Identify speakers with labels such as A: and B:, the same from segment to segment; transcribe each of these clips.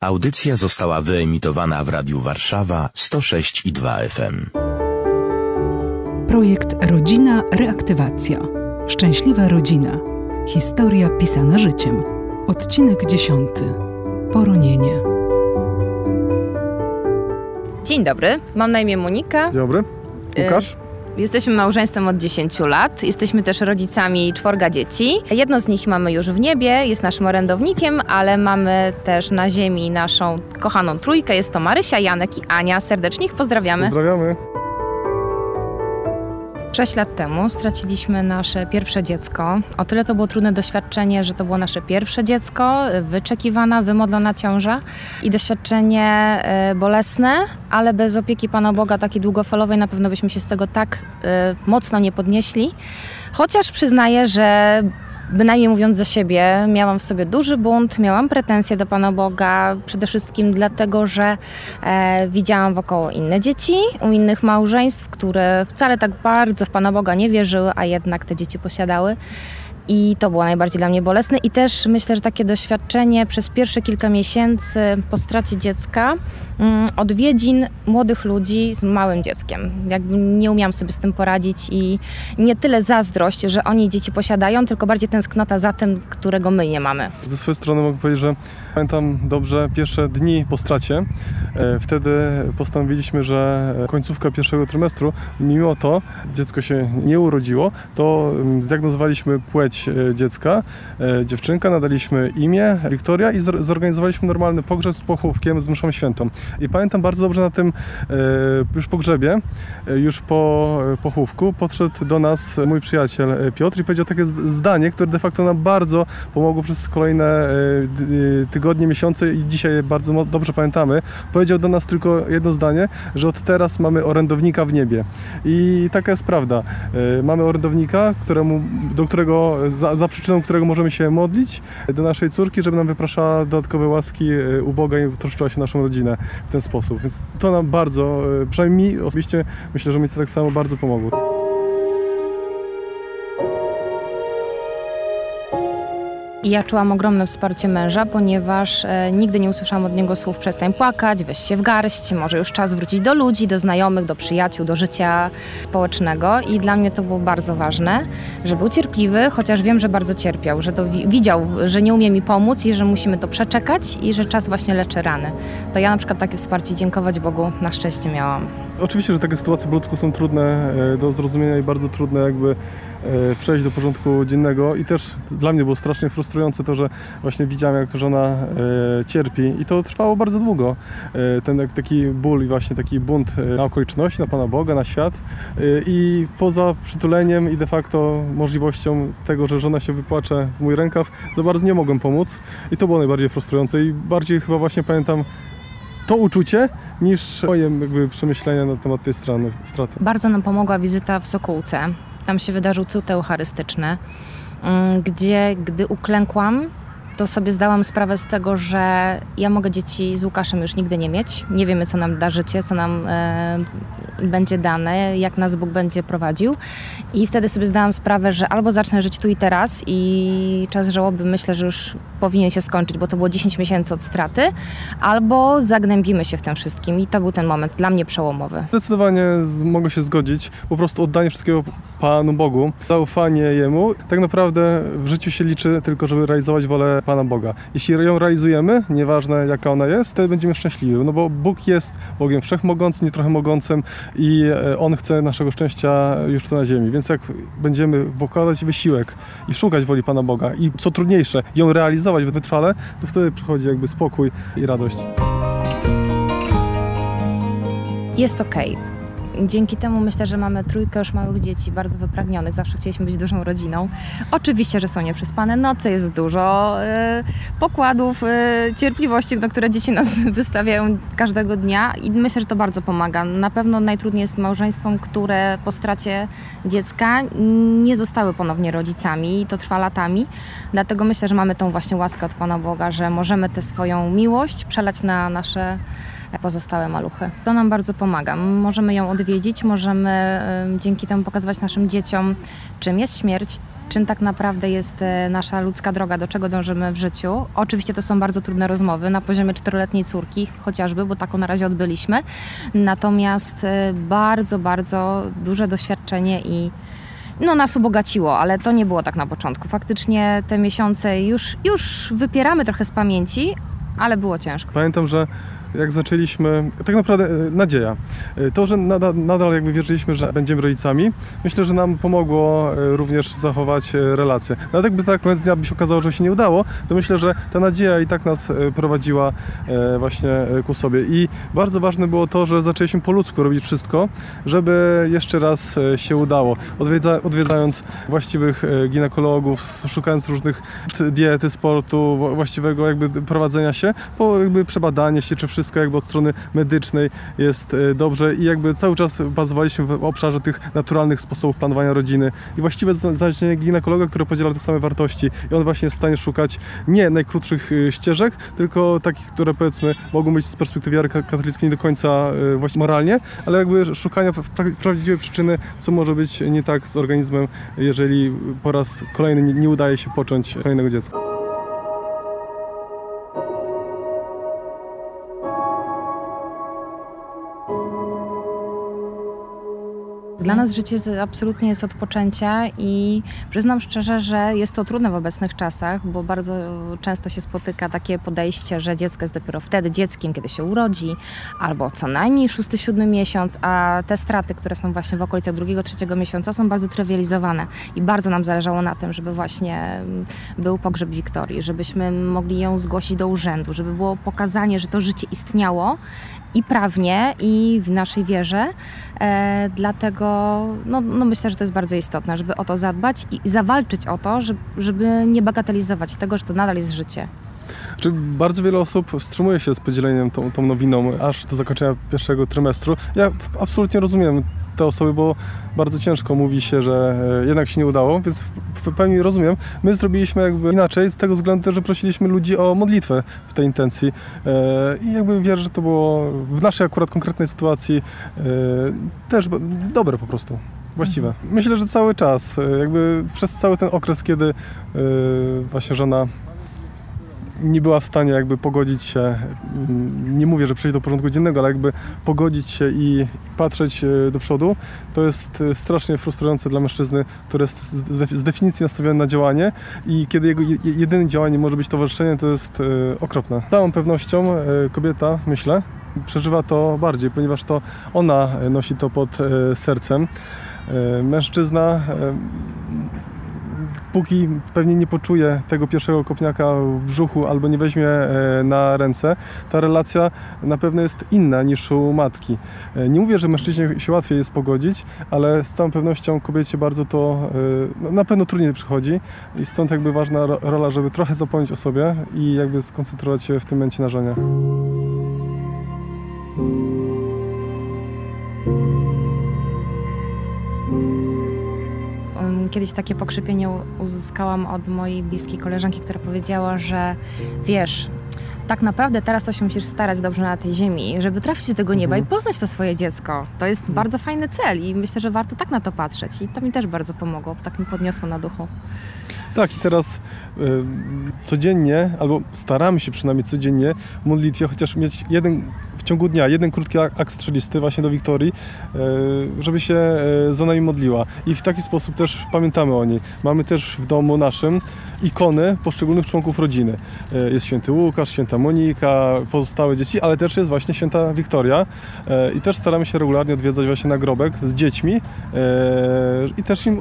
A: Audycja została wyemitowana w Radiu Warszawa 106 i 2 FM.
B: Projekt Rodzina Reaktywacja. Szczęśliwa rodzina. Historia pisana życiem. Odcinek 10. Poronienie.
C: Dzień dobry, mam na imię Monika.
D: Dzień dobry. Łukasz?
C: Jesteśmy małżeństwem od 10 lat. Jesteśmy też rodzicami czworga dzieci. Jedno z nich mamy już w niebie, jest naszym orędownikiem, ale mamy też na ziemi naszą kochaną trójkę. Jest to Marysia, Janek i Ania. Serdecznie ich pozdrawiamy.
D: Pozdrawiamy.
C: Sześć lat temu straciliśmy nasze pierwsze dziecko. O tyle to było trudne doświadczenie, że to było nasze pierwsze dziecko, wyczekiwana, wymodlona ciąża i doświadczenie e, bolesne, ale bez opieki Pana Boga takiej długofalowej na pewno byśmy się z tego tak e, mocno nie podnieśli. Chociaż przyznaję, że bynajmniej mówiąc za siebie, miałam w sobie duży bunt, miałam pretensje do Pana Boga, przede wszystkim dlatego, że e, widziałam wokoło inne dzieci, u innych małżeństw, które wcale tak bardzo w Pana Boga nie wierzyły, a jednak te dzieci posiadały. I to było najbardziej dla mnie bolesne. I też myślę, że takie doświadczenie przez pierwsze kilka miesięcy po stracie dziecka, mm, odwiedzin młodych ludzi z małym dzieckiem. Jakby nie umiałam sobie z tym poradzić i nie tyle zazdrość, że oni dzieci posiadają, tylko bardziej tęsknota za tym, którego my nie mamy.
D: Ze swojej strony mogę powiedzieć, że pamiętam dobrze pierwsze dni po stracie. E, Wtedy postanowiliśmy, że końcówka pierwszego trymestru, mimo to dziecko się nie urodziło, to mm, zdiagnozowaliśmy płeć e, dziecka, e, dziewczynka, nadaliśmy imię Wiktoria i zor- zorganizowaliśmy normalny pogrzeb z pochówkiem z mszą świętą. I pamiętam bardzo dobrze na tym e, już pogrzebie, już po pochówku, podszedł do nas mój przyjaciel Piotr i powiedział takie zdanie, które de facto nam bardzo pomogło przez kolejne tygodnie, miesiące i dzisiaj bardzo dobrze pamiętamy. Powiedział do nas tylko jedno zdanie, że od teraz mamy orędownika w niebie. I taka jest prawda. Mamy orędownika, któremu, do którego, za, za przyczyną którego możemy się modlić, do naszej córki, żeby nam wypraszała dodatkowe łaski e, u Boga i troszczyła się naszą rodzinę w ten sposób. Więc to nam bardzo, e, przynajmniej mi osobiście, myślę, że mi to tak samo bardzo pomogło.
C: I ja czułam ogromne wsparcie męża, ponieważ e, nigdy nie usłyszałam od niego słów przestań płakać, weź się w garść, może już czas wrócić do ludzi, do znajomych, do przyjaciół, do życia społecznego. I dla mnie to było bardzo ważne, że był cierpliwy, chociaż wiem, że bardzo cierpiał, że to wi- widział, że nie umie mi pomóc i że musimy to przeczekać i że czas właśnie leczy rany. To ja na przykład takie wsparcie dziękować Bogu na szczęście miałam.
D: Oczywiście, że takie sytuacje po ludzku są trudne e, do zrozumienia i bardzo trudne jakby e, przejść do porządku dziennego. I też dla mnie było strasznie frustrujące to, że właśnie widziałem jak żona e, cierpi. I to trwało bardzo długo. Ten taki ból i właśnie taki bunt na okoliczności, na Pana Boga, na świat. I poza przytuleniem i de facto możliwością tego, że żona się wypłacze w mój rękaw, za bardzo nie mogłem pomóc. I to było najbardziej frustrujące i bardziej chyba właśnie pamiętam to uczucie niż moje jakby przemyślenia na temat tej strony, straty.
C: Bardzo nam pomogła wizyta w Sokółce. Tam się wydarzył cud eucharystyczny, mm, gdzie gdy uklękłam, to sobie zdałam sprawę z tego, że ja mogę dzieci z Łukaszem już nigdy nie mieć. Nie wiemy, co nam da życie, co nam e, będzie dane, jak nas Bóg będzie prowadził. I wtedy sobie zdałam sprawę, że albo zacznę żyć tu i teraz i czas żałoby myślę, że już powinien się skończyć, bo to było 10 miesięcy od straty, albo zagnębimy się w tym wszystkim. I to był ten moment dla mnie przełomowy.
D: Zdecydowanie mogę się zgodzić. Po prostu oddanie wszystkiego Panu Bogu, zaufanie Jemu. Tak naprawdę w życiu się liczy tylko, żeby realizować wolę Pana Boga. Jeśli ją realizujemy, nieważne jaka ona jest, wtedy będziemy szczęśliwi. No bo Bóg jest Bogiem wszechmogącym, nie trochę mogącym i e, On chce naszego szczęścia już tu na ziemi. Więc jak będziemy wkładać wysiłek i szukać woli Pana Boga i co trudniejsze, ją realizować wytrwale, to wtedy przychodzi jakby spokój i radość.
C: Jest okej. Dzięki temu myślę, że mamy trójkę już małych dzieci, bardzo wypragnionych. Zawsze chcieliśmy być dużą rodziną. Oczywiście, że są nieprzespane noce, jest dużo e, pokładów, e, cierpliwości, na które dzieci nas wystawiają każdego dnia i myślę, że to bardzo pomaga. Na pewno najtrudniej jest małżeństwom, które po stracie dziecka nie zostały ponownie rodzicami i to trwa latami. Dlatego myślę, że mamy tą właśnie łaskę od Pana Boga, że możemy tę swoją miłość przelać na nasze pozostałe maluchy. To nam bardzo pomaga. Możemy ją odwiedzić, możemy dzięki temu pokazywać naszym dzieciom, czym jest śmierć, czym tak naprawdę jest e, nasza ludzka droga, do czego dążymy w życiu. Oczywiście to są bardzo trudne rozmowy na poziomie czteroletniej córki chociażby, bo taką na razie odbyliśmy. Natomiast e, bardzo, bardzo duże doświadczenie i no, nas ubogaciło, ale to nie było tak na początku. Faktycznie te miesiące już, już wypieramy trochę z pamięci, ale było ciężko.
D: Pamiętam, że jak zaczęliśmy, tak naprawdę e, nadzieja. E, To, że nadal, nadal jakby wierzyliśmy, że będziemy rodzicami, myślę, że nam pomogło e, również zachować relacje. Nawet jakby tak koniec dnia by się okazało, że się nie udało, to myślę, że ta nadzieja i tak nas prowadziła właśnie ku sobie. I bardzo ważne było to, że zaczęliśmy po ludzku robić wszystko, żeby jeszcze raz się udało. Odwiedza, odwiedzając właściwych ginekologów, szukając różnych diety, sportu, właściwego jakby prowadzenia się, po jakby przebadanie się, czy wszystko jakby od strony medycznej jest e, dobrze i jakby cały czas bazowaliśmy w obszarze tych naturalnych sposobów planowania rodziny i właściwe zna- znalezienie ginekologa, który podziela te same wartości i on właśnie jest w stanie szukać nie najkrótszych e, ścieżek, tylko takich, które powiedzmy mogą być z perspektywy wiary ka- katolickiej nie do końca e, właśnie moralnie, ale jakby szukania pra- prawdziwej przyczyny, co może być nie tak z organizmem, jeżeli po raz kolejny nie udaje się począć kolejnego dziecka.
C: Dla nas życie absolutnie jest odpoczęcia i przyznam szczerze, że jest to trudne w obecnych czasach, bo bardzo często się spotyka takie podejście, że dziecko jest dopiero wtedy dzieckiem, kiedy się urodzi, albo co najmniej szósty, siódmy miesiąc, a te straty, które są właśnie w okolicach drugiego, trzeciego miesiąca są bardzo trywializowane i bardzo nam zależało na tym, żeby właśnie mm, był pogrzeb Wiktorii, żebyśmy mogli ją zgłosić do urzędu, żeby było pokazanie, że to życie istniało i prawnie, i w naszej wierze. E, dlatego no, no myślę, że to jest bardzo istotne, żeby o to zadbać i zawalczyć o to, żeby, nie bagatelizować tego, że to nadal jest życie.
D: Czy bardzo wiele osób wstrzymuje się z podzieleniem tą, tą nowiną aż do zakończenia pierwszego trymestru? Ja absolutnie rozumiem te osoby, bo bardzo ciężko mówi się, że e, jednak się nie udało, więc w pełni rozumiem. My zrobiliśmy jakby inaczej z tego względu, że prosiliśmy ludzi o modlitwę w tej intencji E, i jakby wierzę, że to było w naszej akurat konkretnej sytuacji e, też dobre po prostu. Właściwe. Myślę, że cały czas, jakby przez cały ten okres, kiedy e, właśnie żona nie była w stanie jakby pogodzić się, mm, nie mówię, że przejść do porządku dziennego, ale jakby pogodzić się i patrzeć e, do przodu, to jest e, strasznie frustrujące dla mężczyzny, który jest z def- z definicji nastawiony na działanie i kiedy jego je- jedynym działaniem może być towarzyszenie, to jest e, okropne. Z całą pewnością kobieta, myślę, przeżywa to bardziej, ponieważ to ona nosi to pod sercem. Mężczyzna póki pewnie nie poczuje tego pierwszego kopniaka w brzuchu albo nie weźmie e, na ręce, ta relacja na pewno jest inna niż u matki. E, Nie mówię, że mężczyźnie się łatwiej jest pogodzić, ale z całą pewnością kobiecie bardzo to e, no, na pewno trudniej przychodzi i stąd jakby ważna ro- rola, żeby trochę zapomnieć o sobie i jakby skoncentrować się w tym momencie na żonie.
C: Kiedyś takie pokrzepienie uzyskałam od mojej bliskiej koleżanki, która powiedziała, że wiesz, tak naprawdę teraz to się musisz starać dobrze na tej ziemi, żeby trafić do tego nieba
D: Mhm.
C: i poznać to swoje dziecko. To jest bardzo fajny cel i myślę, że warto tak na to patrzeć. I to mi też bardzo pomogło, tak mi podniosło na duchu.
D: Tak, i teraz y, codziennie, albo staramy się przynajmniej codziennie w modlitwie chociaż mieć jeden w ciągu dnia, jeden krótki ak- akt strzelisty właśnie do Wiktorii, y, żeby się y, za nami modliła. I w taki sposób też pamiętamy o niej. Mamy też w domu naszym ikony poszczególnych członków rodziny. Y, jest święty Łukasz, święta Monika, pozostałe dzieci, ale też jest właśnie święta Wiktoria. I też staramy się regularnie odwiedzać właśnie nagrobek z dziećmi i też im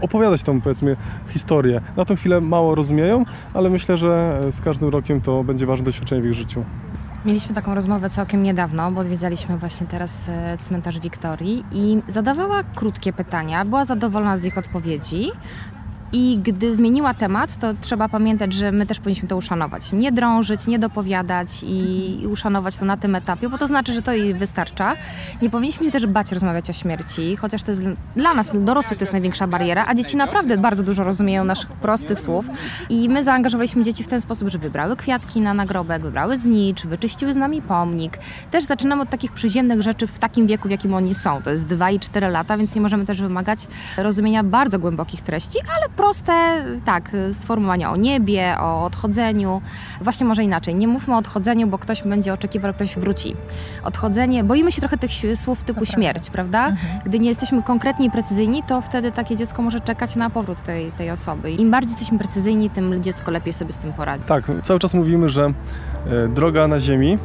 D: opowiadać tą, powiedzmy, historię. Na tą chwilę mało rozumieją, ale myślę, że z każdym rokiem to będzie ważne doświadczenie w ich życiu.
C: Mieliśmy taką rozmowę całkiem niedawno, bo odwiedzaliśmy właśnie teraz e, cmentarz Wiktorii i zadawała krótkie pytania, była zadowolona z ich odpowiedzi. I gdy zmieniła temat, to trzeba pamiętać, że my też powinniśmy to uszanować. Nie drążyć, nie dopowiadać i, uszanować to na tym etapie, bo to znaczy, że to jej wystarcza. Nie powinniśmy też bać rozmawiać o śmierci, chociaż to jest dla nas, dorosłych, to jest największa bariera, a dzieci naprawdę bardzo dużo rozumieją naszych prostych słów. I my zaangażowaliśmy dzieci w ten sposób, że wybrały kwiatki na nagrobek, wybrały znicz, wyczyściły z nami pomnik. Też zaczynamy od takich przyziemnych rzeczy w takim wieku, w jakim oni są. To jest 2 i 4 lata, więc nie możemy też wymagać rozumienia bardzo głębokich treści, ale proste, tak, sformułowania o niebie, o odchodzeniu. Właśnie może inaczej. Nie mówmy o odchodzeniu, bo ktoś będzie oczekiwał, że ktoś wróci. Odchodzenie, boimy się trochę tych słów typu śmierć, prawda?
E: Mhm.
C: Gdy nie jesteśmy konkretni i precyzyjni, to wtedy takie dziecko może czekać na powrót tej, tej osoby. Im bardziej jesteśmy precyzyjni, tym dziecko lepiej sobie z tym poradzi.
D: Tak, cały czas mówimy, że e, droga na ziemi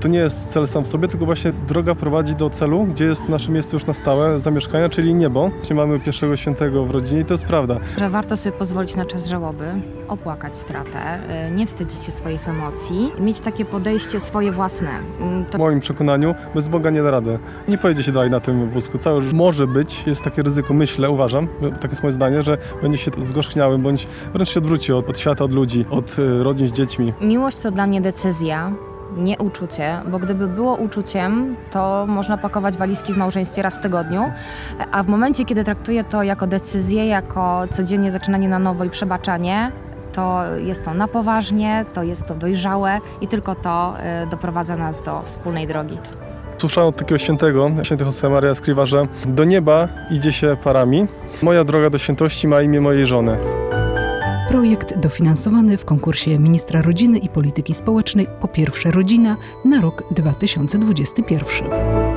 D: to nie jest cel sam w sobie, tylko właśnie droga prowadzi do celu, gdzie jest nasze miejsce już na stałe zamieszkania, czyli niebo. Czyli mamy pierwszego świętego w rodzinie i to jest prawda.
C: Że warto sobie pozwolić na czas żałoby, opłakać stratę, y, nie wstydzić się swoich emocji, mieć takie podejście swoje własne. Mm, To
D: W moim przekonaniu bez Boga nie da rady. Nie pojedzie się dalej na tym wózku. Całe może być, jest takie ryzyko, myślę, uważam, takie jest moje zdanie, że będzie się zgorzkniałym, bądź wręcz się odwróci od, od świata, od ludzi, od e, rodzin z dziećmi.
C: Miłość to dla mnie decyzja, nie uczucie, bo gdyby było uczuciem, to można pakować walizki w małżeństwie raz w tygodniu, a w momencie, kiedy traktuję to jako decyzję, jako codziennie zaczynanie na nowo i przebaczanie, to jest to na poważnie, to jest to dojrzałe i tylko to y, doprowadza nas do wspólnej drogi.
D: Słyszałem od takiego świętego, święty Josemaria Escriva, że do nieba idzie się parami. Moja droga do świętości ma imię mojej żony.
B: Projekt dofinansowany w konkursie Ministra Rodziny i Polityki Społecznej po pierwsze rodzina na rok 2021.